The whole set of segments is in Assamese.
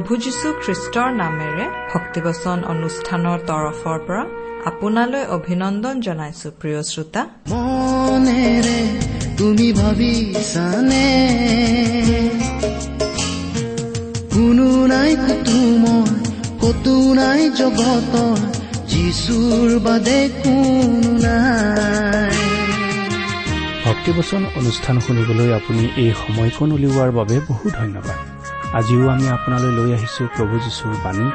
প্ৰভু যীশু খ্ৰীষ্টৰ নামেৰে ভক্তিবচন অনুষ্ঠানৰ তৰফৰ পৰা আপোনালৈ অভিনন্দন জনাইছো প্ৰিয় শ্ৰোতা। মনেৰে তুমি ভাবিছানে? কোনো নাই কুতুমৰ কতো নাই জগতৰ যিচুৰ বাদে কোনো নাই। ভক্তিবচন অনুষ্ঠান শুনিবলৈ আপুনি এই সময়কণ উলিওৱাৰ বাবে বহু ধন্যবাদ। আজিও আমি আপোনালৈ লৈ আহিছো প্ৰভু যীশুৰ বাণী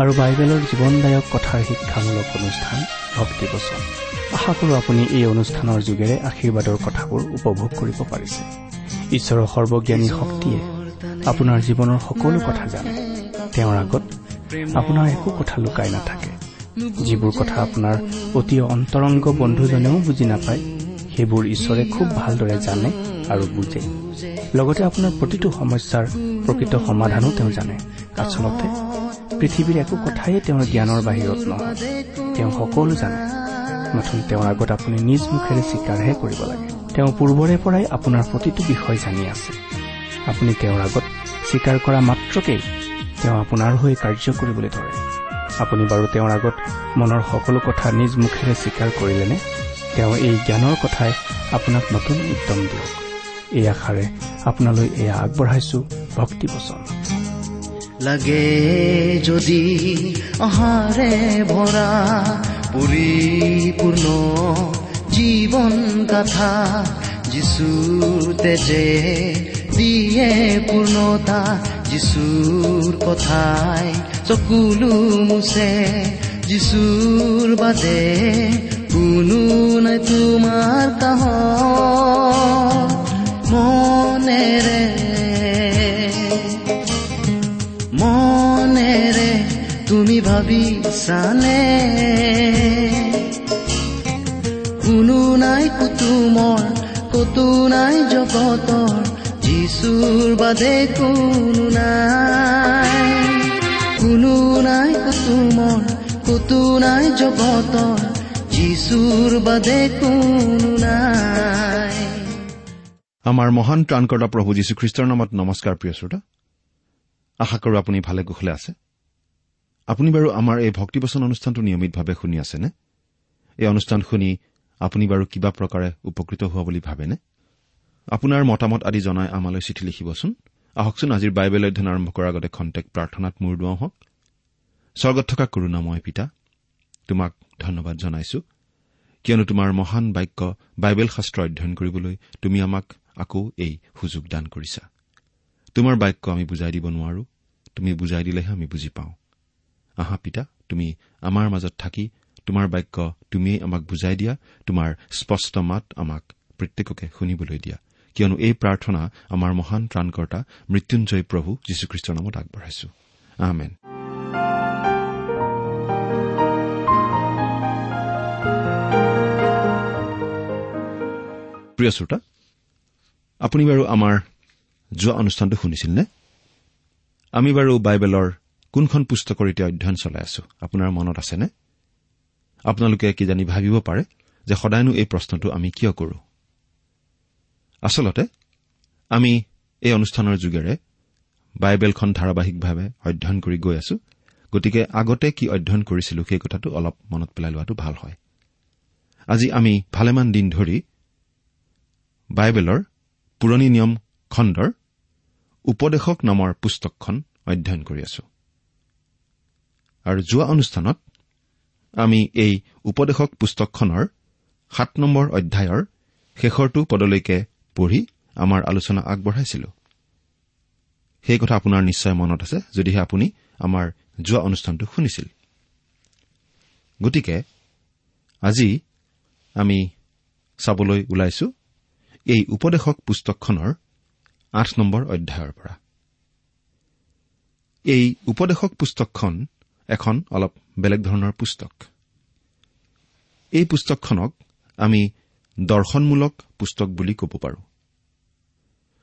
আৰু বাইবেলৰ জীৱনদায়ক কথাৰ শিক্ষামূলক অনুষ্ঠান ভক্তিবচন আশা কৰো আপুনি এই অনুষ্ঠানৰ যোগেৰে আশীৰ্বাদৰ কথাবোৰ উপভোগ কৰিব পাৰিছে। ঈশ্বৰৰ সৰ্বজ্ঞানী শক্তিয়ে আপোনাৰ জীৱনৰ সকলো কথা জানে। তেওঁৰ আগত আপোনাৰ একো কথা লুকাই নাথাকে। যিবোৰ কথা আপোনাৰ অতি অন্তৰংগ বন্ধুজনেও বুজি নাপায় সেইবোৰ ঈশ্বৰে খুব ভালদৰে জানে আৰু বুজে। লগতে আপোনাৰ প্ৰতিটো সমস্যাৰ প্ৰকৃত সমাধানো তেওঁ জানে। আচলতে পৃথিৱীৰ একো কথাই তেওঁৰ জ্ঞানৰ বাহিৰত নহয়। তেওঁ সকলো জানে। মাথোন তেওঁৰ আগত আপুনি নিজ মুখেৰে স্বীকাৰহে কৰিব লাগে। তেওঁ পূৰ্বৰে পৰাই আপোনাৰ প্ৰতিটো বিষয় জানি আছে। আপুনি তেওঁৰ আগত স্বীকাৰ কৰা মাত্ৰকেই তেওঁ আপোনাৰ হৈ কাৰ্য কৰিবলৈ ধৰে। আপুনি বাৰু তেওঁৰ আগত মনৰ সকলো কথা নিজ মুখেৰে স্বীকাৰ কৰিলেনে? তেওঁ এই জ্ঞানৰ কথাই আপোনাক নতুন উদ্যম দিয়ক। এই আশাৰে আপোনালৈ এয়া আগবঢ়াইছো ভক্তিবচন লাগে যদি অহাৰে ভৰা পৰিপূৰ্ণ জীৱন গাথা যিচুৰ তেজে দিয়ে পূৰ্ণতা যিচুৰ কথাই চকুলো মুছে যিচুৰ বাদে কোনো নাই তোমাৰ কাহ মনেৰে মনেৰে তুমি ভাবিছানে কোনো নাই কুতুমৰ কতো নাই জগতৰ যিচুৰ বাদে কোনো নাই। কোনো নাই কুতুমৰ কতো নাই জগতৰ যিচুৰ বাদে কোনো নাই। আমাৰ মহান ত্ৰাণকৰ্তা প্ৰভু যীশুখ্ৰীষ্টৰ নামত নমস্কাৰ প্ৰিয় শ্ৰোতা। আশা কৰো আপুনি ভালে কুশলে আছে। আপুনি বাৰু আমাৰ এই ভক্তিবচন অনুষ্ঠানটো নিয়মিতভাৱে শুনি আছেনে? এই অনুষ্ঠান শুনি আপুনি বাৰু কিবা প্ৰকাৰে উপকৃত হোৱা বুলি ভাবেনে? আপোনাৰ মতামত আদি জনাই আমালৈ চিঠি লিখিবচোন। আহকচোন আজিৰ বাইবেল অধ্যয়ন আৰম্ভ কৰাৰ আগতে খন্তেক প্ৰাৰ্থনাত মূৰ দুৱাওঁ হওক। স্বৰ্গত থকা কৰোণাময় পিতা তোমাক ধন্যবাদ জনাইছো। কিয়নো তোমাৰ মহান বাক্য বাইবেল শাস্ত্ৰ অধ্যয়ন কৰিবলৈ তুমি আমাক আকৌ এই সুযোগ দান কৰিছা। তোমাৰ বাক্য আমি বুজাই দিব নোৱাৰো তুমি বুজাই দিলেহে আমি বুজি পাওঁ। আহা পিতা তুমি আমাৰ মাজত থাকি তোমাৰ বাক্য তুমিয়েই আমাক বুজাই দিয়া তোমাৰ স্পষ্ট মাত আমাক প্ৰত্যেককে শুনিবলৈ দিয়া। কিয়নো এই প্ৰাৰ্থনা আমাৰ মহান ত্ৰাণকৰ্তা মৃত্যুঞ্জয় প্ৰভু যীশুখ্ৰীষ্টৰ নামত আগবঢ়াইছো। প্ৰিয় শ্ৰোতা আপুনি বাৰু আমাৰ যোৱা অনুষ্ঠানটো শুনিছিল নে আমি বাৰু বাইবেলৰ কোনখন পুস্তকৰ এতিয়া অধ্যয়ন চলাই আছো? আপোনাৰ মনত আছেনে? আপোনালোকে কিজানি ভাবিব পাৰে যে সদায়নো এই প্ৰশ্নটো আমি কিয় কৰো? আচলতে আমি এই অনুষ্ঠানৰ যোগেৰে বাইবেলখন ধাৰাবাহিকভাৱে অধ্যয়ন কৰি গৈ আছো গতিকে আগতে কি অধ্যয়ন কৰিছিলো সেই কথাটো অলপ মনত পেলাই লোৱাটো ভাল হয়। আজি আমি ভালেমান দিন ধৰি বাইবেলৰ পুৰণি নিয়ম খণ্ডৰ উপদেশক নামৰ পুস্তকখন অধ্যয়ন কৰি আছো। আৰু যোৱা অনুষ্ঠানত আমি এই উপদেশক পুস্তকখনৰ সাত নম্বৰ অধ্যায়ৰ শেষৰটো পদলৈকে পঢ়ি আমাৰ আলোচনা আগবঢ়াইছিলো। সেই কথা আপোনাৰ নিশ্চয় মনত আছে যদিহে আপুনি আমাৰ যোৱা অনুষ্ঠানটো শুনিছিল। গতিকে আজি আমি চাবলৈ ওলাইছো এই উপদেশক পুস্তকখনৰ আঠ নম্বৰ অধ্যায়ৰ পৰা। এই উপদেশক পুস্তকখন এখন অলপ বেলেগ ধৰণৰ পুস্তক। এই পুস্তকখনক আমি দৰ্শনমূলক পুস্তক বুলি ক'ব পাৰো।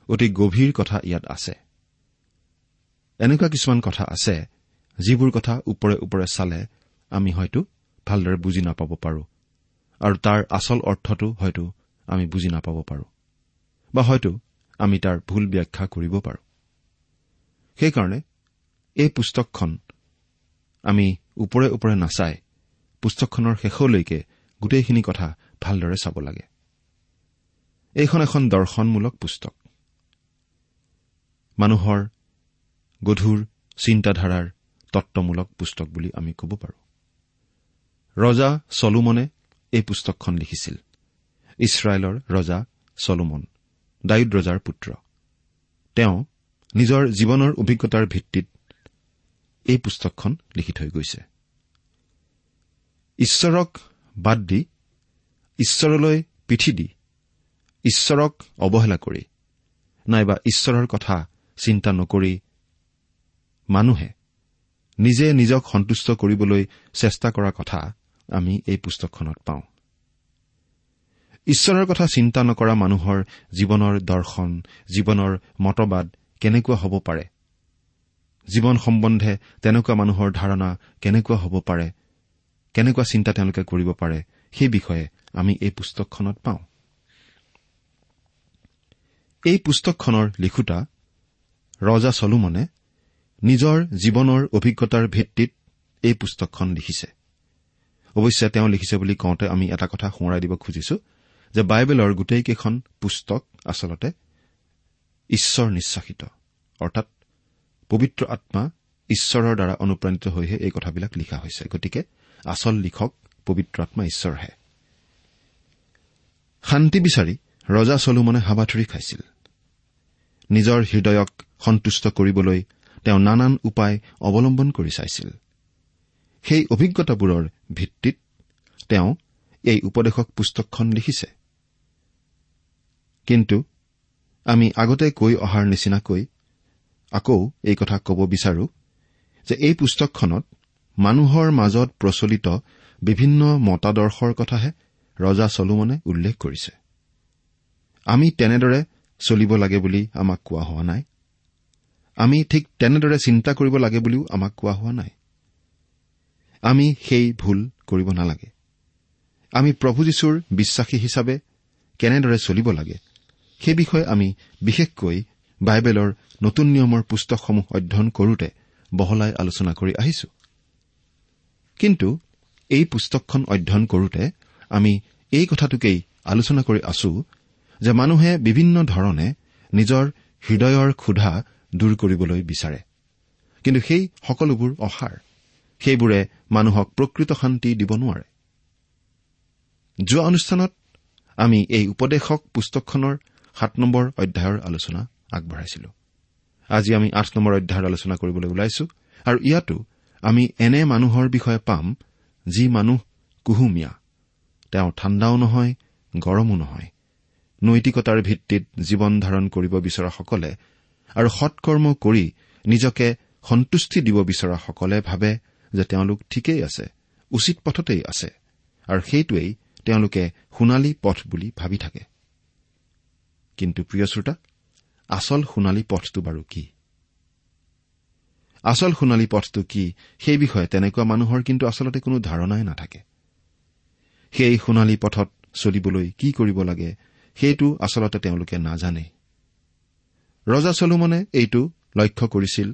অতি গভীৰ কথা ইয়াত আছে। এনেকুৱা কিছুমান কথা আছে যিবোৰ কথা ওপৰে ওপৰে চালে আমি হয়তো ভালদৰে বুজি নাপাব পাৰো আৰু তাৰ আচল অৰ্থটো হয়তো আমি বুজি নাপাব পাৰো। বা হয়তো আমি তাৰ ভুল ব্যাখ্যা কৰিব পাৰো। সেইকাৰণে এই পুস্তকখন আমি ওপৰে ওপৰে নাচাই পুস্তকখনৰ শেষলৈকে গোটেইখিনি কথা ভালদৰে চাব লাগে। এইখন এখন দৰ্শনমূলক পুস্তক। মানুহৰ গধুৰ চিন্তাধাৰাৰ তত্বমূলক পুস্তক বুলি আমি ক'ব পাৰোঁ। ৰজা চলোমনে এই পুস্তকখন লিখিছিল? ইছৰাইলৰ ৰজা চলোমন ডায়ুদ ৰজাৰ পুত্ৰ। তেওঁ নিজৰ জীৱনৰ অভিজ্ঞতাৰ ভিত্তিত এই পুস্তকখন লিখি থৈ গৈছে। ঈশ্বৰক বাদ দি ঈশ্বৰলৈ পিঠি দি ঈশ্বৰক অৱহেলা কৰি নাইবা ঈশ্বৰৰ কথা চিন্তা নকৰি মানুহে নিজে নিজক সন্তুষ্ট কৰিবলৈ চেষ্টা কৰা কথা আমি এই পুস্তকখনত পাওঁ। ঈশ্বৰৰ কথা চিন্তা নকৰা মানুহৰ জীৱনৰ দৰ্শন জীৱনৰ মতবাদ কেনেকুৱা হ'ব পাৰে? জীৱন সম্বন্ধে তেনেকুৱা মানুহৰ ধাৰণা কেনেকুৱা হ'ব পাৰে? কেনেকুৱা চিন্তা তেওঁলোকে কৰিব পাৰে? সেই বিষয়ে আমি এই পুস্তকখনত পাওঁ। এই পুস্তকখনৰ লিখোতা ৰজা চলোমনে নিজৰ জীৱনৰ অভিজ্ঞতাৰ ভিত্তিত এই পুস্তকখন লিখিছে। অৱশ্যে তেওঁ লিখিছে বুলি কওঁতে আমি এটা কথা সোঁৱৰাই দিব খুজিছো। যে বাইবেলৰ গোটেইকেইখন পুস্তক আচলতে ঈশ্বৰ নিশ্বাসিত। অৰ্থাৎ পবিত্ৰ আত্মা ঈশ্বৰৰ দ্বাৰা অনুপ্ৰাণিত হৈহে এই কথাবিলাক লিখা হৈছে। গতিকে আচল লিখক পবিত্ৰ আত্মা ঈশ্বৰহে। শান্তি বিচাৰি ৰজা চলোমনে হাবাথুৰি খাইছিল। নিজৰ হৃদয়ক সন্তুষ্ট কৰিবলৈ তেওঁ নানান উপায় অৱলম্বন কৰি চাইছিল। সেই অভিজ্ঞতাবোৰৰ ভিত্তিত তেওঁ এই উপদেশক পুস্তকখন লিখিছে। কিন্তু আমি আগতে কৈ অহাৰ নিচিনাকৈ আকৌ এই কথা ক'ব বিচাৰো যে এই পুস্তকখনত মানুহৰ মাজত প্ৰচলিত বিভিন্ন মতাদৰ্শৰ কথাহে ৰজা চলোমনে উল্লেখ কৰিছে। আমি তেনেদৰে চলিব লাগে বুলি আমাক কোৱা হোৱা নাই। আমি ঠিক তেনেদৰে চিন্তা কৰিব লাগে বুলিও আমাক কোৱা হোৱা নাই। আমি সেই ভুল কৰিব নালাগে। আমি প্ৰভু যীশুৰ বিশ্বাসী হিচাপে কেনেদৰে চলিব লাগে সেই বিষয়ে আমি বিশেষকৈ বাইবেলৰ নতুন নিয়মৰ পুস্তকসমূহ অধ্যয়ন কৰোতে বহলাই আলোচনা কৰি আহিছো। কিন্তু এই পুস্তকখন অধ্যয়ন কৰোতে আমি এই কথাটোকেই আলোচনা কৰি আছো যে মানুহে বিভিন্ন ধৰণে নিজৰ হৃদয়ৰ ক্ষুধা দূৰ কৰিবলৈ বিচাৰে। কিন্তু সেই সকলোবোৰ অসাৰ। সেইবোৰে মানুহক প্ৰকৃত শান্তি দিব নোৱাৰে। যোৱা অনুষ্ঠানত আমি এই উপদেশক পুস্তকখনৰ সাত নম্বৰ অধ্যায়ৰ আলোচনা আগবঢ়াইছিলো। আজি আমি আঠ নম্বৰ অধ্যায়ৰ আলোচনা কৰিবলৈ ওলাইছো আৰু ইয়াতো আমি এনে মানুহৰ বিষয়ে পাম যি মানুহ কুহুমীয়া। তেওঁ ঠাণ্ডাও নহয় গৰমো নহয়। নৈতিকতাৰ ভিত্তিত জীৱন ধাৰণ কৰিব বিচৰাসকলে আৰু সৎকৰ্ম কৰি নিজকে সন্তুষ্টি দিব বিচৰাসকলে ভাবে যে তেওঁলোক ঠিকেই আছে উচিত পথতেই আছে আৰু সেইটোৱেই তেওঁলোকে সোণালী পথ বুলি ভাবি থাকে। কিন্তু প্ৰিয় শ্ৰোতা আচল সোণালী পথটো বাৰু কি? আচল সোণালী পথটো কি? সেই বিষয়ে তেনেকুৱা মানুহৰ কিন্তু আচলতে কোনো ধাৰণাই নাথাকে। সেই সোণালী পথত চলিবলৈ কি কৰিব লাগে সেইটো আচলতে তেওঁলোকে নাজানে ৰজা চলোমনে এইটো লক্ষ্য কৰিছিল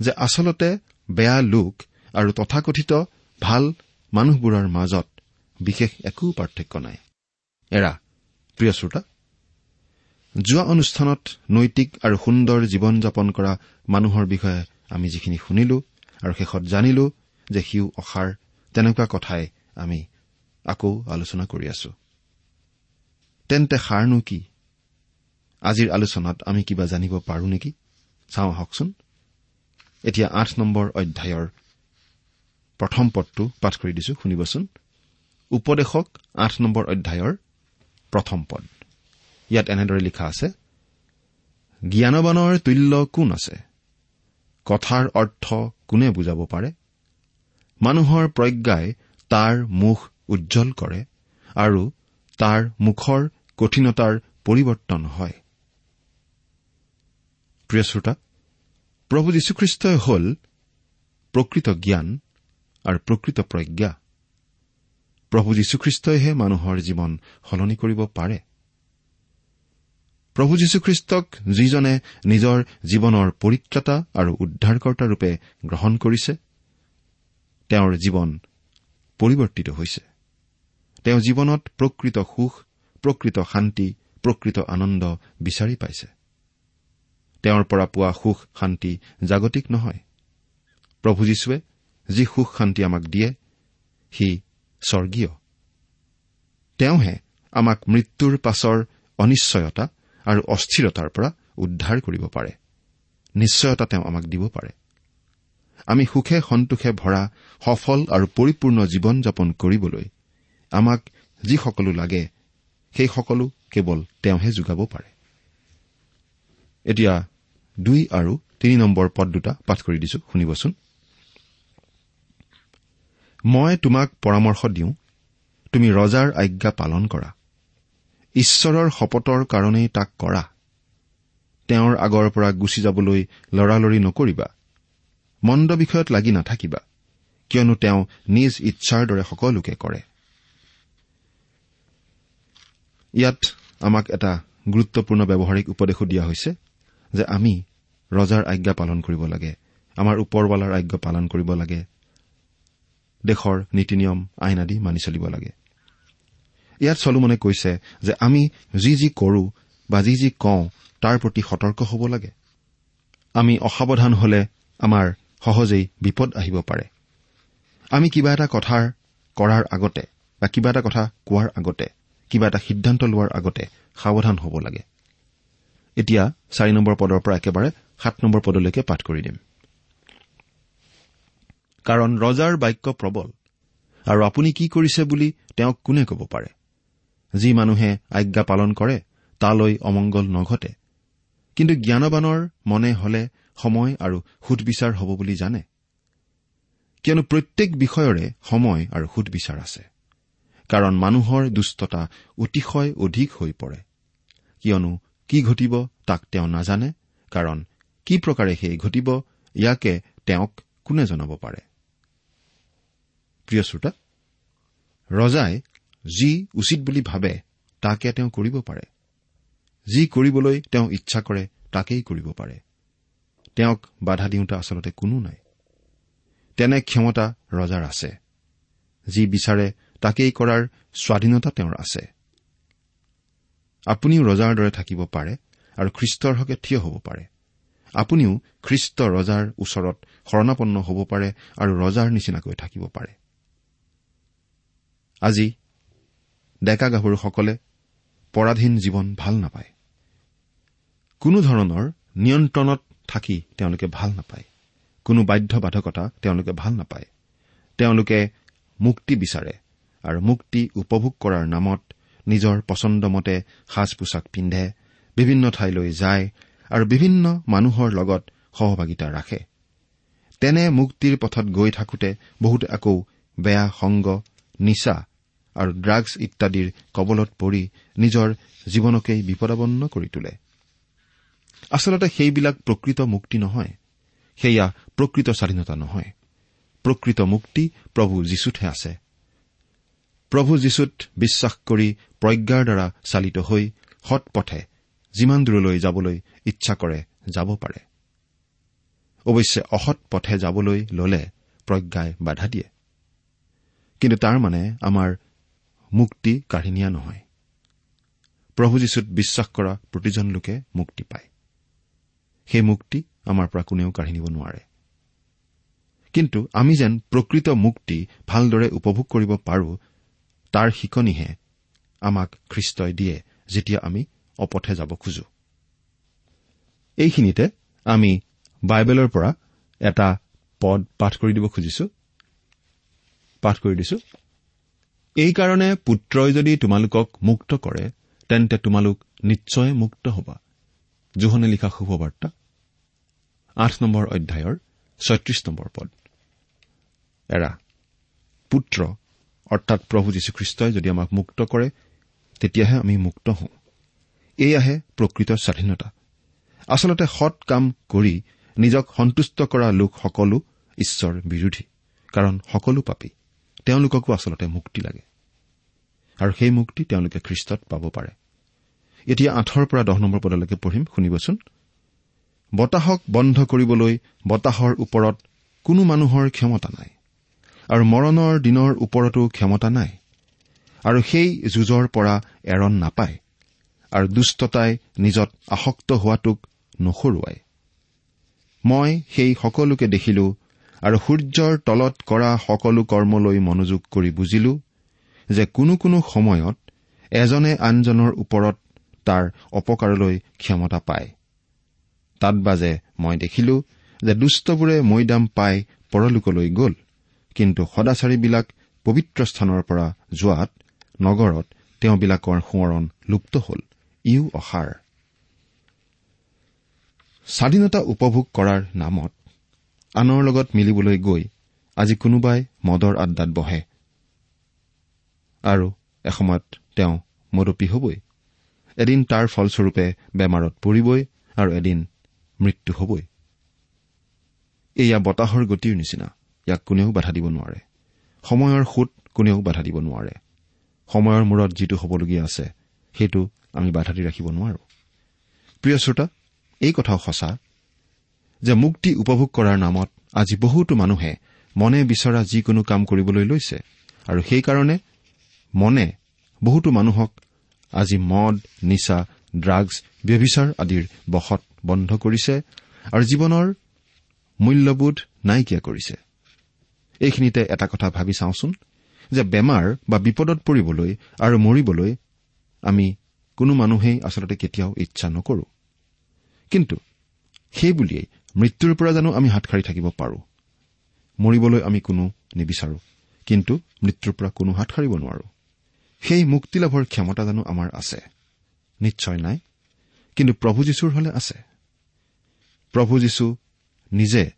যে আচলতে বেয়া লোক আৰু তথাকথিত ভাল মানুহবোৰৰ মাজত বিশেষ একো পাৰ্থক্য নাই। এৰা প্ৰিয় শ্ৰোতা যোৱা অনুষ্ঠানত নৈতিক আৰু সুন্দৰ জীৱন যাপন কৰা মানুহৰ বিষয়ে আমি যিখিনি শুনিলো আৰু শেষত জানিলো যে সিও অসাৰ তেনেকুৱা কথাই আমি আকৌ আলোচনা কৰি আছো। তেন্তে সাৰনো কি? আজিৰ আলোচনাত আমি কিবা জানিব পাৰো নেকি? চাওঁ আহকচোন। এতিয়া আঠ নম্বৰ অধ্যায়ৰ প্ৰথম পদটো পাঠ কৰি দিছো শুনিবচোন। উপদেশক আঠ নম্বৰ অধ্যায়ৰ প্ৰথম পদ। ইয়াত এনেদৰে লিখা আছে জ্ঞানবানৰ তুল্য কোন আছে? কথাৰ অৰ্থ কোনে বুজাব পাৰে? মানুহৰ প্ৰজ্ঞাই তাৰ মুখ উজ্জ্বল কৰে আৰু তাৰ মুখৰ কঠিনতাৰ পৰিৱৰ্তন হয়। প্ৰিয় শ্ৰোতা প্ৰভু যীশুখ্ৰীষ্টই হ'ল প্ৰকৃত জ্ঞান আৰু প্ৰকৃত প্ৰজ্ঞা। প্ৰভু যীশুখ্ৰীষ্টইহে মানুহৰ জীৱন সলনি কৰিব পাৰে। প্ৰভু যীশুখ্ৰীষ্টক যিজনে নিজৰ জীৱনৰ পৰিত্ৰাতা আৰু উদ্ধাৰকৰ্তাৰূপে গ্ৰহণ কৰিছে তেওঁৰ জীৱন পৰিৱৰ্তিত হৈছে। তেওঁ জীৱনত প্ৰকৃত সুখ প্ৰকৃত শান্তি প্ৰকৃত আনন্দ বিচাৰি পাইছে। তেওঁৰ পৰা পোৱা সুখ শান্তি জাগতিক নহয়। প্ৰভু যীশুৱে যি সুখ শান্তি আমাক দিয়ে সি স্বৰ্গীয়। তেওঁহে আমাক মৃত্যুৰ পাছৰ অনিশ্চয়তা আৰু অস্থিৰতাৰ পৰা উদ্ধাৰ কৰিব পাৰে। নিশ্চয়তা তেওঁ আমাক দিব পাৰে। আমি সুখে সন্তোষে ভৰা সফল আৰু পৰিপূৰ্ণ জীৱন যাপন কৰিবলৈ আমাক যি সকলো লাগে সেই সকলো কেৱল তেওঁহে যোগাব পাৰে। এতিয়া দুই আৰু তিনি নম্বৰ পদ দুটা পাঠ কৰি দিছো শুনিবচোন। মই তোমাক পৰামৰ্শ দিওঁ তুমি ৰজাৰ আজ্ঞা পালন কৰা। ঈশ্বৰৰ শপতৰ কাৰণেই তাক কৰা। তেওঁৰ আগৰ পৰা গুচি যাবলৈ লৰালৰি নকৰিবা। মন্দ বিষয়ত লাগি নাথাকিবা কিয়নো তেওঁ নিজ ইচ্ছাৰ দৰে সকলোকে কৰে। ইয়াত আমাক এটা গুৰুত্বপূৰ্ণ ব্যৱহাৰিক উপদেশো দিয়া হৈছে যে আমি ৰজাৰ আজ্ঞা পালন কৰিব লাগে আমাৰ ওপৰৱালাৰ আজ্ঞা পালন কৰিব লাগে দেশৰ নীতি নিয়ম আইন আদি মানি চলিব লাগে। ইয়াত চলোমনে কৈছে যে আমি যি যি কৰো বা যি যি কওঁ তাৰ প্ৰতি সতৰ্ক হ'ব লাগে। আমি অসাৱধান হলে আমাৰ সহজেই বিপদ আহিব পাৰে। আমি কিবা এটা কথাৰ কৰাৰ আগতে বা কিবা এটা কথা কোৱাৰ আগতে কিবা এটা সিদ্ধান্ত লোৱাৰ আগতে সাৱধান হ'ব লাগে। এতিয়া চাৰি নম্বৰ পদৰ পৰা একেবাৰে সাত নম্বৰ পদলৈকে পাঠ কৰি দিম। কাৰণ ৰজাৰ বাক্য প্ৰবল। আৰু আপুনি কি কৰিছে বুলি তেওঁক কোনে ক'ব পাৰে? যি মানুহে আজ্ঞা পালন কৰে তালৈ অমংগল নঘটে। কিন্তু জ্ঞানবানৰ মনে হলে সময় আৰু সুদবিচাৰ হ'ব বুলি জানে। কিয়নো প্ৰত্যেক বিষয়ৰে সময় আৰু সুদবিচাৰ আছে। কাৰণ মানুহৰ দুষ্টতা অতিশয় অধিক হৈ পৰে। কিয়নো কি ঘটিব তাক তেওঁ নাজানে কাৰণ কি প্ৰকাৰে সেই ঘটিব ইয়াকে তেওঁক কোনে জনাব পাৰে? প্ৰিয় শ্ৰোতা ৰজাই যি উচিত বুলি ভাবে তাকে তেওঁ কৰিব পাৰে। যি কৰিবলৈ তেওঁ ইচ্ছা কৰে তাকেই কৰিব পাৰে। তেওঁক বাধা দিওঁতা আচলতে কোনো নাই। তেনে ক্ষমতা ৰজাৰ আছে। যি বিচাৰে তাকেই কৰাৰ স্বাধীনতা তেওঁৰ আছে। আপুনিও ৰজাৰ দৰে থাকিব পাৰে আৰু খ্ৰীষ্টৰ হকে থিয় হ'ব পাৰে। আপুনিও খ্ৰীষ্ট ৰজাৰ ওচৰত শৰণাপন্ন হ'ব পাৰে আৰু ৰজাৰ নিচিনাকৈ থাকিব পাৰে। আজি ডেকা গাভৰুসকলে পৰাধীন জীৱন ভাল নাপায়। কোনো ধৰণৰ নিয়ন্ত্ৰণত থাকি তেওঁলোকে ভাল নাপায়। কোনো বাধ্য বাধকতা তেওঁলোকে ভাল নাপায়। তেওঁলোকে মুক্তি বিচাৰে আৰু মুক্তি উপভোগ কৰাৰ নামত নিজৰ পচন্দমতে সাজ পোছাক পিন্ধে বিভিন্ন ঠাইলৈ যায় আৰু বিভিন্ন মানুহৰ লগত সহভাগিতা ৰাখে। তেনে মুক্তিৰ পথত গৈ থাকোতে বহুতে আকৌ বেয়া সংগ নিচা আৰু ড্ৰাগছ ইত্যাদিৰ কবলত পৰি নিজৰ জীৱনকেই বিপদাবন্ন কৰি তোলে। আচলতে সেইবিলাক প্ৰকৃত মুক্তি নহয়। সেয়া প্ৰকৃত স্বাধীনতা নহয়। প্ৰকৃত মুক্তি প্ৰভু যীশুতহে আছে। প্ৰভু যীশুত বিশ্বাস কৰি প্ৰজ্ঞাৰ দ্বাৰা চালিত হৈ সৎ পথে যিমান দূৰলৈ যাবলৈ ইচ্ছা কৰে যাব পাৰে। অৱশ্যে অসৎ পথে যাবলৈ ললে প্ৰজ্ঞাই বাধা দিয়ে। কিন্তু তাৰ মানে আমাৰ মুক্তি কাঢ়ি নিয়া নহয়। প্ৰভু যীশুত বিশ্বাস কৰা প্ৰতিজন লোকে মুক্তি পায়। সেই মুক্তি আমাৰ পৰা কোনেও কাঢ়ি নিব নোৱাৰে। কিন্তু আমি যেন প্ৰকৃত মুক্তি ভালদৰে উপভোগ কৰিব পাৰো তাৰ শিকনিহে আমাক খ্ৰীষ্টই দিয়ে যেতিয়া আমি অপথে যাব খোজো। এইখিনিতে আমি বাইবেলৰ পৰা এটা পদ পাঠ কৰি দিব খুজিছো। এইকাৰণে পুত্ৰই যদি তোমালোকক মুক্ত কৰে তেন্তে তোমালোক নিশ্চয় মুক্ত হবা। জোহনে লিখা শুভবাৰ্তা। আঠ নম্বৰ অধ্যায়ৰ ছয়ত্ৰিশ নম্বৰ পদ। এৰা পুত্ৰ অৰ্থাৎ প্ৰভু যীশুখ্ৰীষ্টই যদি আমাক মুক্ত কৰে তেতিয়াহে আমি মুক্ত হওঁ। এয়াহে প্ৰকৃত স্বাধীনতা। আচলতে সৎ কাম কৰি নিজক সন্তুষ্ট কৰা লোক সকলো ঈশ্বৰ বিৰোধী কাৰণ সকলো পাপী। তেওঁলোককো আচলতে মুক্তি লাগে। আৰু সেই মুক্তি তেওঁলোকে খ্ৰীষ্টত পাব পাৰে। এতিয়া আঠৰ পৰা দহ নম্বৰ পদলৈকে পঢ়িম শুনিবচোন। বতাহক বন্ধ কৰিবলৈ বতাহৰ ওপৰত কোনো মানুহৰ ক্ষমতা নাই। আৰু মৰণৰ দিনৰ ওপৰতো ক্ষমতা নাই। আৰু সেই যুঁজৰ পৰা এৰণ নাপায়। আৰু দুষ্টতাই নিজত আসক্ত হোৱাটোক নসৰুৱাই মই সেই সকলোকে দেখিলো আৰু সূৰ্যৰ তলত কৰা সকলো কৰ্মলৈ মনোযোগ কৰি বুজিলো যে কোনো কোনো সময়ত এজনে আনজনৰ ওপৰত তাৰ অপকাৰলৈ ক্ষমতা পায়। তাত বাজে মই দেখিলো যে দুষ্টবোৰে মৈদাম পাই পৰলোকলৈ গ'ল কিন্তু সদাচাৰীবিলাক পবিত্ৰ স্থানৰ পৰা যোৱাত নগৰত তেওঁবিলাকৰ সোঁৱৰণ লুপ্ত হ'ল ইও অসাৰ। স্বাধীনতা উপভোগ কৰাৰ নামত আনৰ লগত মিলিবলৈ গৈ আজি কোনোবাই মদৰ আড্ডাত বহে। আৰু এসময়ত তেওঁ মদপী হবই। এদিন তাৰ ফলস্বৰূপে বেমাৰত পৰিবই আৰু এদিন মৃত্যু হবই। এয়া বতাহৰ গতিৰ নিচিনা ইয়াক কোনেও বাধা দিব নোৱাৰে। সময়ৰ সোঁত কোনেও বাধা দিব নোৱাৰে। সময়ৰ মূৰত যিটো হবলগীয়া আছে সেইটো আমি বাধা দি ৰাখিব নোৱাৰো। প্ৰিয় শ্ৰোতা এই কথাও সঁচা। যে মুক্তি উপভোগ কৰাৰ নামত আজি বহুতো মানুহে মনে বিচৰা যিকোনো কাম কৰিবলৈ লৈছে। আৰু সেইকাৰণে মনে বহুতো মানুহক আজি মদ নিচা ড্ৰাগছ ব্যভিচাৰ আদিৰ বশত বন্ধ কৰিছে আৰু জীৱনৰ মূল্যবোধ নাইকিয়া কৰিছে। এইখিনিতে এটা কথা ভাবি চাওঁচোন যে বেমাৰ বা বিপদত পৰিবলৈ আৰু মৰিবলৈ আমি কোনো মানুহেই আচলতে কেতিয়াও ইচ্ছা নকৰো। কিন্তু সেই বুলিয়েই মৃত্যুৰ পৰা জানো আমি হাত সাৰি থাকিব পাৰো? মৰিবলৈ আমি কোনো নিবিচাৰো কিন্তু মৃত্যুৰ পৰা কোনো হাত সাৰিব নোৱাৰো। সেই মুক্তি লাভৰ ক্ষমতা জানো আমাৰ আছে। নিশ্চয় নাই কিন্তু প্ৰভু যীশুৰ হলে আছে। প্ৰভু যীশু নিজে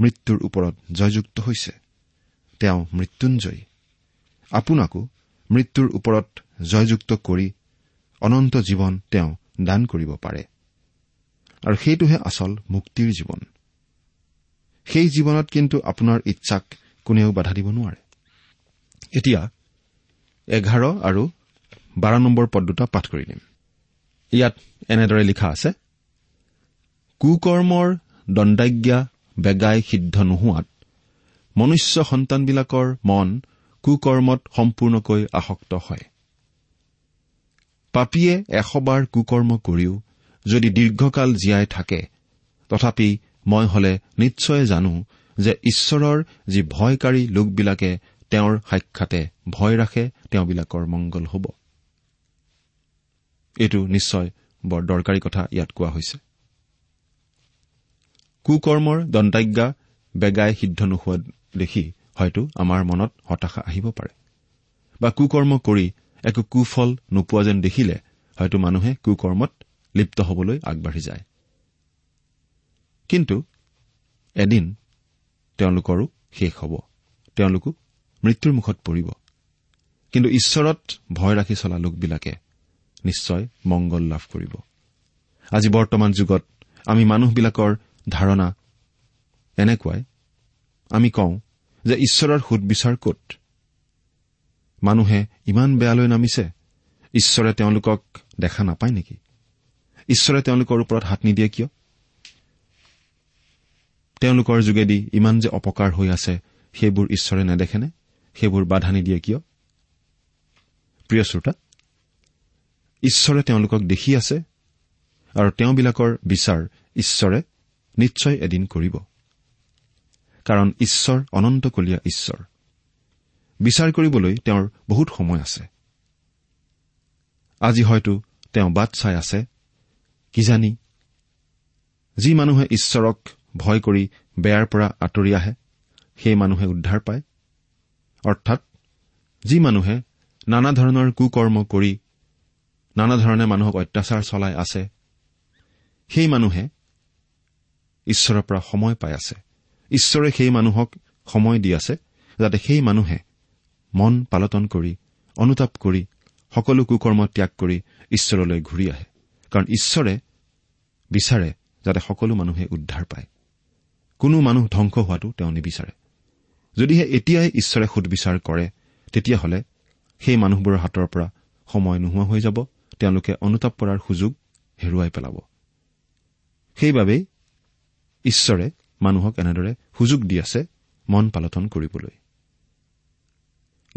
মৃত্যুৰ ওপৰত জয়যুক্ত হৈছে। তেওঁ মৃত্যুঞ্জয়ী। আপোনাকো মৃত্যুৰ ওপৰত জয়যুক্ত কৰি অনন্ত জীৱন তেওঁ দান কৰিব পাৰে। আৰু সেইটোহে আচল মুক্তিৰ জীৱন। সেই জীৱনত কিন্তু আপোনাৰ ইচ্ছাক কোনেও বাধা দিব নোৱাৰে। এতিয়া এঘাৰ আৰু বাৰ নম্বৰ পদ দুটা পাঠ কৰি দিম। ইয়াত এনেদৰে লিখা আছে কুকৰ্মৰ দণ্ডাজ্ঞা বেগাই সিদ্ধ নোহোৱাত মনুষ্য সন্তানবিলাকৰ মন কুকৰ্মত সম্পূৰ্ণকৈ আসক্ত হয়। পাপীয়ে এশবাৰ কুকৰ্ম কৰিও যদি দীৰ্ঘকাল জীয়াই থাকে তথাপি মই হলে নিশ্চয় জানো যে ঈশ্বৰৰ যি ভয়কাৰী লোকবিলাকে তেওঁৰ সাক্ষাতে ভয় ৰাখে তেওঁবিলাকৰ মংগল হ'ব। এইটো নিশ্চয় বৰ দৰকাৰী কথা ইয়াত কোৱা হৈছে। কুকৰ্মৰ দণ্ডাজ্ঞা বেগাই সিদ্ধ নোহোৱা দেখি হয়তো আমাৰ মনত হতাশা আহিব পাৰে। বা কুকৰ্ম কৰি একো কুফল নোপোৱা যেন দেখিলে হয়তো মানুহে কুকৰ্মত লিপ্ত হবলৈ আগবাঢ়ি যায়। কিন্তু এদিন তেওঁলোকৰো শেষ হ'ব। তেওঁলোকো মৃত্যুৰ মুখত পৰিব। কিন্তু ঈশ্বৰত ভয় ৰাখি চলা লোকবিলাকে নিশ্চয় মংগল লাভ কৰিব। আজি বৰ্তমান যুগত আমি মানুহবিলাকৰ ধাৰণা এনেকুৱাই। আমি কওঁ যে ঈশ্বৰৰ সুদবিচাৰ ক'ত? মানুহে ইমান বেয়ালৈ নামিছে। ঈশ্বৰে তেওঁলোকক দেখা নাপায় নেকি? ঈশ্বৰে তেওঁলোকৰ ওপৰত হাত নিদিয়ে কিয়? তেওঁলোকৰ যোগেদি ইমান যে অপকাৰ হৈ আছে সেইবোৰ ঈশ্বৰে নেদেখেনে? সেইবোৰ বাধা নিদিয়ে কিয়? প্ৰিয় শ্ৰোতা ঈশ্বৰে তেওঁলোকক দেখি আছে আৰু তেওঁবিলাকৰ বিচাৰ ঈশ্বৰে নিশ্চয় এদিন কৰিব। কাৰণ ঈশ্বৰ অনন্তকলীয়া ঈশ্বৰ। বিচাৰ কৰিবলৈ তেওঁৰ বহুত সময় আছে। আজি হয়তো তেওঁ বাট চাই আছে কিজানি যি মানুহে ঈশ্বৰক ভয় কৰি বেয়াৰ পৰা আঁতৰি আহে সেই মানুহে উদ্ধাৰ পায়। অৰ্থাৎ যি মানুহে নানা ধৰণৰ কুকৰ্ম কৰি নানা ধৰণে মানুহক অত্যাচাৰ চলাই আছে সেই মানুহে ঈশ্বৰৰ পৰা সময় পাই আছে। ঈশ্বৰে সেই মানুহক সময় দি আছে যাতে সেই মানুহে মন পালটন কৰি অনুতাপ কৰি সকলো কুকৰ্ম ত্যাগ কৰি ঈশ্বৰলৈ ঘূৰি আহে। কাৰণ ঈশ্বৰে বিচাৰে যাতে সকলো মানুহে উদ্ধাৰ পায়। কোনো মানুহ ধ্বংস হোৱাটো তেওঁ নিবিচাৰে। যদিহে এতিয়াই ঈশ্বৰে সুদবিচাৰ কৰে তেতিয়াহ'লে সেই মানুহবোৰৰ হাতৰ পৰা সময় নোহোৱা হৈ যাব তেওঁলোকে অনুতাপ কৰাৰ সুযোগ হেৰুৱাই পেলাব। সেইবাবেই ঈশ্বৰে মানুহক এনেদৰে সুযোগ দি আছে মন পালটন কৰিবলৈ।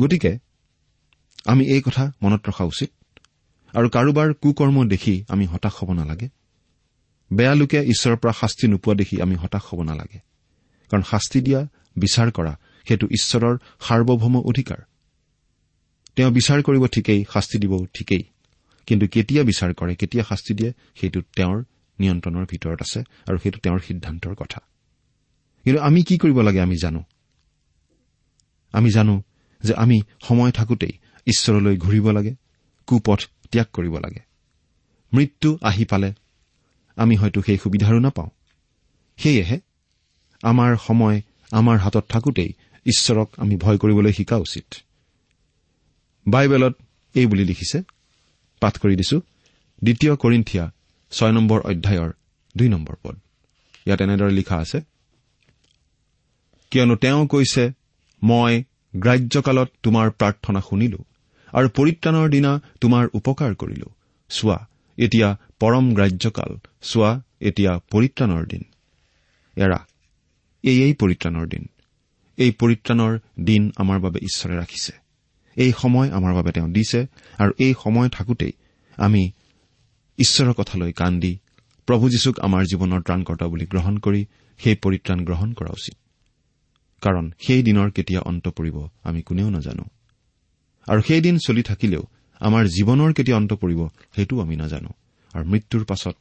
গতিকে আমি এই কথা মনত ৰখা উচিত আৰু কাৰোবাৰ কুকৰ্ম দেখি আমি হতাশ হ'ব নালাগে। বেয়া লোকে ঈশ্বৰৰ পৰা শাস্তি নোপোৱা দেখি আমি হতাশ হ'ব নালাগে। কাৰণ শাস্তি দিয়া বিচাৰ কৰা সেইটো ঈশ্বৰৰ সাৰ্বভৌম অধিকাৰ। তেওঁ বিচাৰ কৰিব ঠিকেই শাস্তি দিবও ঠিকেই। কিন্তু কেতিয়া বিচাৰ কৰে কেতিয়া শাস্তি দিয়ে সেইটো তেওঁৰ নিয়ন্ত্ৰণৰ ভিতৰত আছে আৰু সেইটো তেওঁৰ সিদ্ধান্তৰ কথা। কিন্তু আমি কি কৰিব লাগে আমি জানো? আমি জানো যে আমি সময় থাকোঁতেই ঈশ্বৰলৈ ঘূৰিব লাগে কুপথ ত্যাগ কৰিব লাগে। মৃত্যু আহি পালে আমি হয়তো সেই সুবিধাৰো নাপাওঁ। সেয়েহে আমাৰ সময় আমাৰ হাতত থাকোঁতেই ঈশ্বৰক আমি ভয় কৰিবলৈ শিকা উচিত। বাইবেলত এই বুলি লিখিছে পাঠ কৰি দিছো দ্বিতীয় কৰিন্থিয়া ছয় নম্বৰ অধ্যায়ৰ দুই নম্বৰ পদ। ইয়াত এনেদৰে লিখা আছে কিয়নো তেওঁ কৈছে মই গ্ৰাহ্যকালত তোমাৰ প্ৰাৰ্থনা শুনিলো আৰু পৰিত্ৰাণৰ দিনা তোমাৰ উপকাৰ কৰিলো। চোৱা এতিয়া পৰম গ্ৰাহ্যকাল চোৱা এতিয়া পৰিত্ৰাণৰ দিন। এৰা এয়েই পৰিত্ৰাণৰ দিন। এই পৰিত্ৰাণৰ দিন আমাৰ বাবে ঈশ্বৰে ৰাখিছে। এই সময় আমাৰ বাবে তেওঁ দিছে আৰু এই সময় থাকোঁতেই আমি ঈশ্বৰৰ কথালৈ কাণ দি প্ৰভু যীশুক আমাৰ জীৱনৰ ত্ৰাণকৰ্তা বুলি গ্ৰহণ কৰি সেই পৰিত্ৰাণ গ্ৰহণ কৰা উচিত। কাৰণ সেই দিনৰ কেতিয়া অন্ত পৰিব আমি কোনেও নাজানো। আৰু সেই দিন চলি থাকিলেও আমাৰ জীৱনৰ কেতিয়া অন্ত পৰিব সেইটোও আমি নাজানো। আৰু মৃত্যুৰ পাছত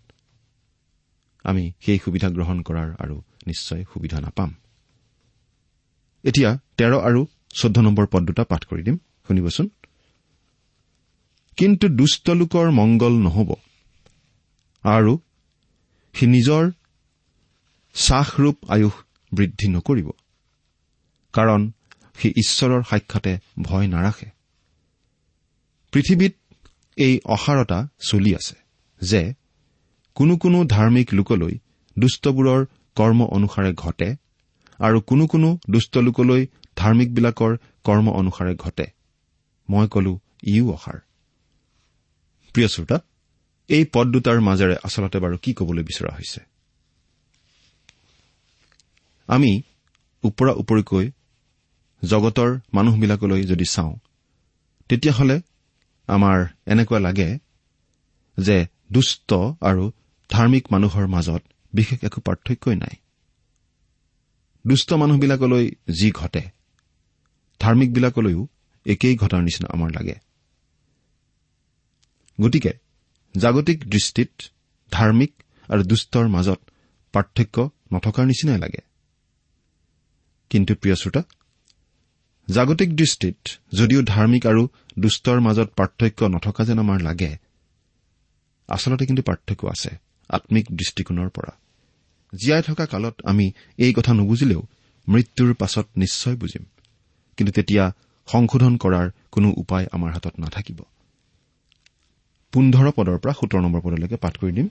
আমি সেই সুবিধা গ্ৰহণ কৰাৰ আৰু নিশ্চয় সুবিধা নাপাম। এতিয়া তেৰ আৰু চৈধ্য নম্বৰ পদ দুটা পাঠ কৰি দিম। শুনিবচোন। কিন্তু দুষ্ট লোকৰ মংগল নহব আৰু সি নিজৰ চাহৰূপ আয়ুস বৃদ্ধি নকৰিব কাৰণ সি ঈশ্বৰৰ সাক্ষাতে ভয় নাৰাখে। পৃথিৱীত এই অসাৰতা চলি আছে। যে কোনো কোনো ধাৰ্মিক লোকলৈ দুষ্টবোৰৰ কৰ্ম অনুসাৰে ঘটে আৰু কোনো কোনো দুষ্ট লোকলৈ ধাৰ্মিকবিলাকৰ কৰ্ম অনুসাৰে ঘটে। মই কলো ইও অসাৰ প্ৰিয় শ্ৰোতা এই পদ দুটাৰ মাজেৰে আচলতে বাৰু কি কবলৈ বিচৰা হৈছে? আমি ওপৰা ওপৰিকৈ জগতৰ মানুহবিলাকলৈ যদি চাওঁ তেতিয়াহ'লে আমাৰ এনেকুৱা লাগে যে দুষ্ট আৰু ধাৰ্মিক মানুহৰ মাজত বিশেষ একো পাৰ্থক্যই নাই। দুষ্ট মানুহবিলাকলৈ যি ঘটে ধাৰ্মিকবিলাকলৈও একেই ঘটাৰ নিচিনা আমাৰ লাগে। গতিকে জাগতিক দৃষ্টিত ধাৰ্মিক আৰু দুষ্টৰ মাজত পাৰ্থক্য নথকাৰ নিচিনাই লাগে। কিন্তু প্ৰিয় শ্ৰোতা জাগতিক দৃষ্টিত যদিও ধাৰ্মিক আৰু দুষ্টৰ মাজত পাৰ্থক্য নথকা যেন আমাৰ লাগে আচলতে কিন্তু পাৰ্থক্য আছে আম্মিক দৃষ্টিকোণৰ পৰা। জীয়াই থকা কালত আমি এই কথা নুবুজিলেও মৃত্যুৰ পাছত নিশ্চয় বুজিম। কিন্তু তেতিয়া সংশোধন কৰাৰ কোনো উপায় আমাৰ হাতত নাথাকিব। পোন্ধৰ পদৰ পৰা সোতৰ নম্বৰ পদলৈকে পাঠ কৰি দিম।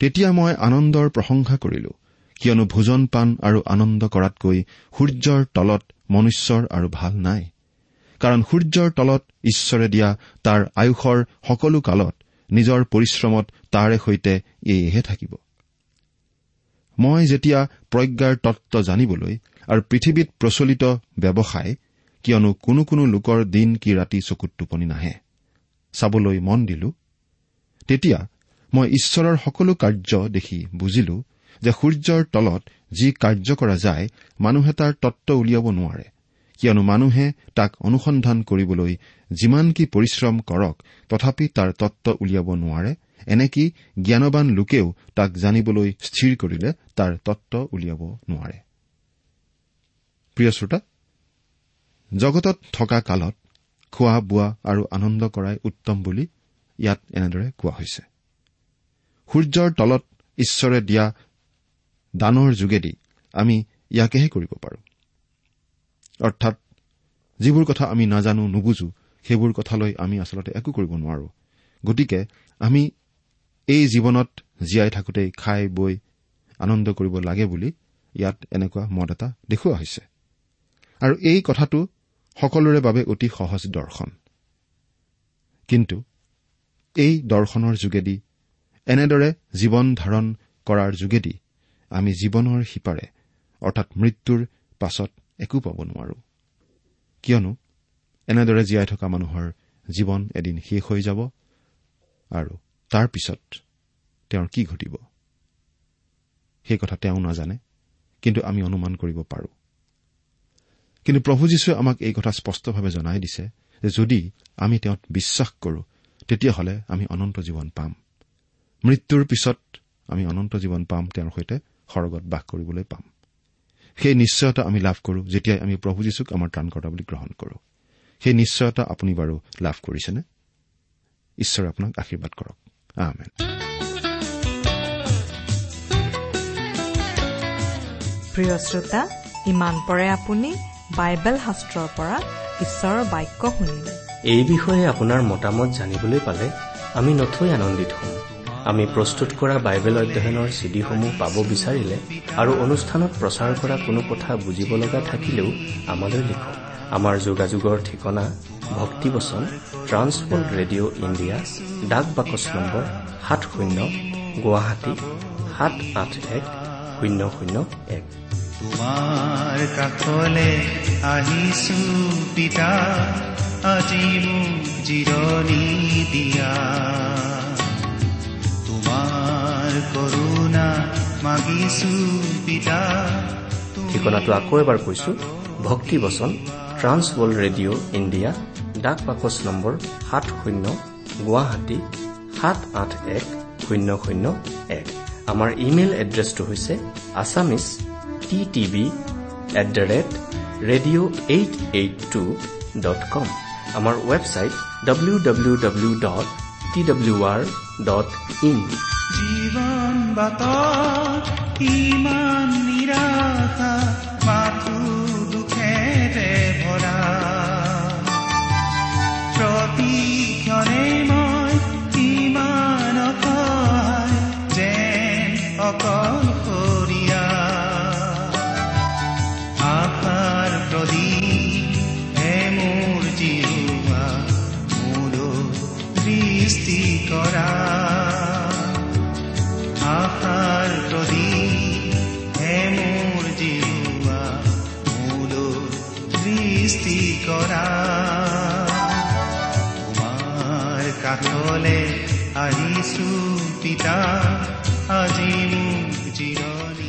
তেতিয়া মই আনন্দৰ প্ৰশংসা কৰিলো কিয়নো ভোজন পাণ আৰু আনন্দ কৰাতকৈ সূৰ্যৰ তলত মনুষ্যৰ আৰু ভাল নাই। কাৰণ সূৰ্যৰ তলত ঈশ্বৰে দিয়া তাৰ আয়ুসৰ সকলো কালত নিজৰ পৰিশ্ৰমত তাৰে সৈতে এইহে থাকিব। মই যেতিয়া প্ৰজ্ঞাৰ তত্ব জানিবলৈ আৰু পৃথিৱীত প্ৰচলিত ব্যৱসায় কিয়নো কোনো কোনো লোকৰ দিন কি ৰাতি চকুত টোপনি নাহে চাবলৈ মন দিলো তেতিয়া মই ঈশ্বৰৰ সকলো কাৰ্য দেখি বুজিলো যে সূৰ্যৰ তলত যি কাৰ্য কৰা যায় মানুহে তাৰ তত্ব উলিয়াব নোৱাৰে কিয়নো মানুহে তাক অনুসন্ধান কৰিবলৈ যিমান কি পৰিশ্ৰম কৰক তথাপি তাৰ তত্ব উলিয়াব নোৱাৰে এনেকি জ্ঞানবান লোকেও তাক জানিবলৈ স্থিৰ কৰিলে তাৰ তত্ব উলিয়াব নোৱাৰে। জগতত থকা কালত খোৱা বোৱা আৰু আনন্দ কৰাই উত্তম বুলি ইয়াত এনেদৰে কোৱা হৈছে। সূৰ্যৰ তলত ঈশ্বৰে দিয়া দানৰ যোগেদি আমি ইয়াকেহে কৰিব পাৰোঁ। অৰ্থাৎ যিবোৰ কথা আমি নাজানো নুবুজো সেইবোৰ কথালৈ আমি আচলতে একো কৰিব নোৱাৰো। গতিকে আমি এই জীৱনত জীয়াই থাকোঁতেই খাই বৈ আনন্দ কৰিব লাগে বুলি ইয়াত এনেকুৱা মত এটা দেখুওৱা হৈছে। আৰু এই কথাটো সকলোৰে বাবে অতি সহজ দৰ্শন। কিন্তু এই দৰ্শনৰ যোগেদি এনেদৰে জীৱন ধাৰণ কৰাৰ যোগেদি আমি জীৱনৰ সিপাৰে অৰ্থাৎ মৃত্যুৰ পাছত একো পাব নোৱাৰো। কিয়নো এনেদৰে জীয়াই থকা মানুহৰ জীৱন এদিন শেষ হৈ যাব আৰু তাৰ পিছত তেওঁৰ কি ঘটিব? সেই কথা তেওঁ নাজানে কিন্তু আমি অনুমান কৰিব পাৰো। কিন্তু প্ৰভু যীশুৱে আমাক এই কথা স্পষ্টভাৱে জনাই দিছে যে যদি আমি তেওঁত বিশ্বাস কৰো তেতিয়াহ'লে আমি অনন্ত জীৱন পাম। মৃত্যুৰ পিছত আমি অনন্ত জীৱন পাম তেওঁৰ সৈতে সৰগত বাস কৰিবলৈ পাম। সেই নিশ্চয়তা আমি লাভ কৰো যেতিয়াই আমি প্ৰভু যীশুক আমাৰ ত্ৰাণকৰ্তা বুলি গ্ৰহণ কৰো। সেই নিশ্চয়তা আপুনি বাৰু লাভ কৰিছেনে? ঈশ্বৰে আপোনাক আশীৰ্বাদ কৰক। প্ৰিয় শ্ৰোতা ইমান পৰে আপুনি বাইবেল শাস্ত্ৰৰ পৰা ঈশ্বৰৰ বাক্য শুনিলে। এই বিষয়ে আপোনাৰ মতামত জানিবলৈ পালে আমি নথৈ আনন্দিত হ'ম। আমি প্ৰস্তুত কৰা বাইবেল অধ্যয়নৰ চিডিসমূহ পাব বিচাৰিলে আৰু অনুষ্ঠানত প্ৰচাৰ কৰা কোনো কথা বুজিব লগা থাকিলেও আমালৈ লিখক। আমাৰ যোগাযোগৰ ঠিকনা ভক্তিবচন ট্ৰান্সৱৰ্ল্ড ৰেডিঅ' ইণ্ডিয়া ডাক বাকচ নম্বৰ সাত শূন্য গুৱাহাটী সাত আঠ এক শূন্য শূন্য এক। তোমাৰ কাষলে আহিছো পিতা আজি মোক জিৰণি দিয়া। তোমাৰ কৰোণা মাগিছো পিতা ঠিকনাটো আকৌ এবাৰ কৈছো ভক্তিবচন ট্ৰান্স ৱৰ্ল্ড ৰেডিঅ' ইণ্ডিয়া ডাক বাকচ নম্বৰ সাত শূন্য গুৱাহাটী সাত আঠ এক শূন্য শূন্য এক। আমাৰ ইমেইল এড্ৰেছটো হৈছে Assamese T TV at the rate radio' eight eight two dot com আমাৰ website W W W dot T W R dot in জীৱন বাট ইমান নিৰাশা।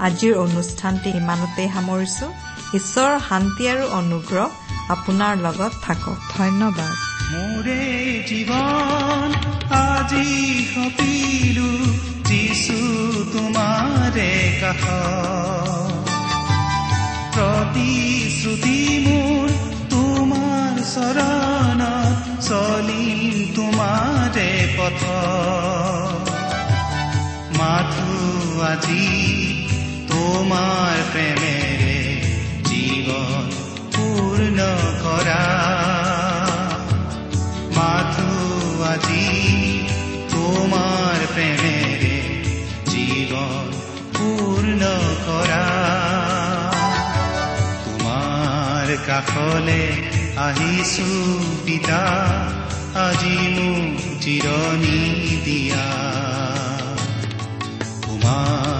আজিৰ অনুষ্ঠানটি ইমানতে সামৰিছো। ঈশ্বৰৰ শান্তি আৰু অনুগ্ৰহ আপোনাৰ লগত থাকক। ধন্যবাদ। মোৰে জীৱন আজি সপিলো যিছু তোমাৰে কাষ। প্ৰতিশ্ৰুতি মোৰ তোমাৰ চৰণত চলিম তোমাৰে পথ। মাথো আজি তোমাৰ প্ৰেমেৰে জীৱন পূৰ্ণ কৰা মাথো আজি তোমাৰ প্ৰেমেৰে জীৱন পূৰ্ণ কৰা তোমাৰ কাষলে আহিছো পিতা আজি মোক জিৰণি দিয়া। তোমাৰ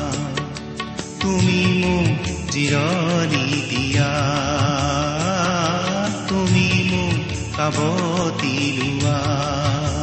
তুমি মোক জিৰণি দিয়া। তুমি মোক সাৱতি লোৱা।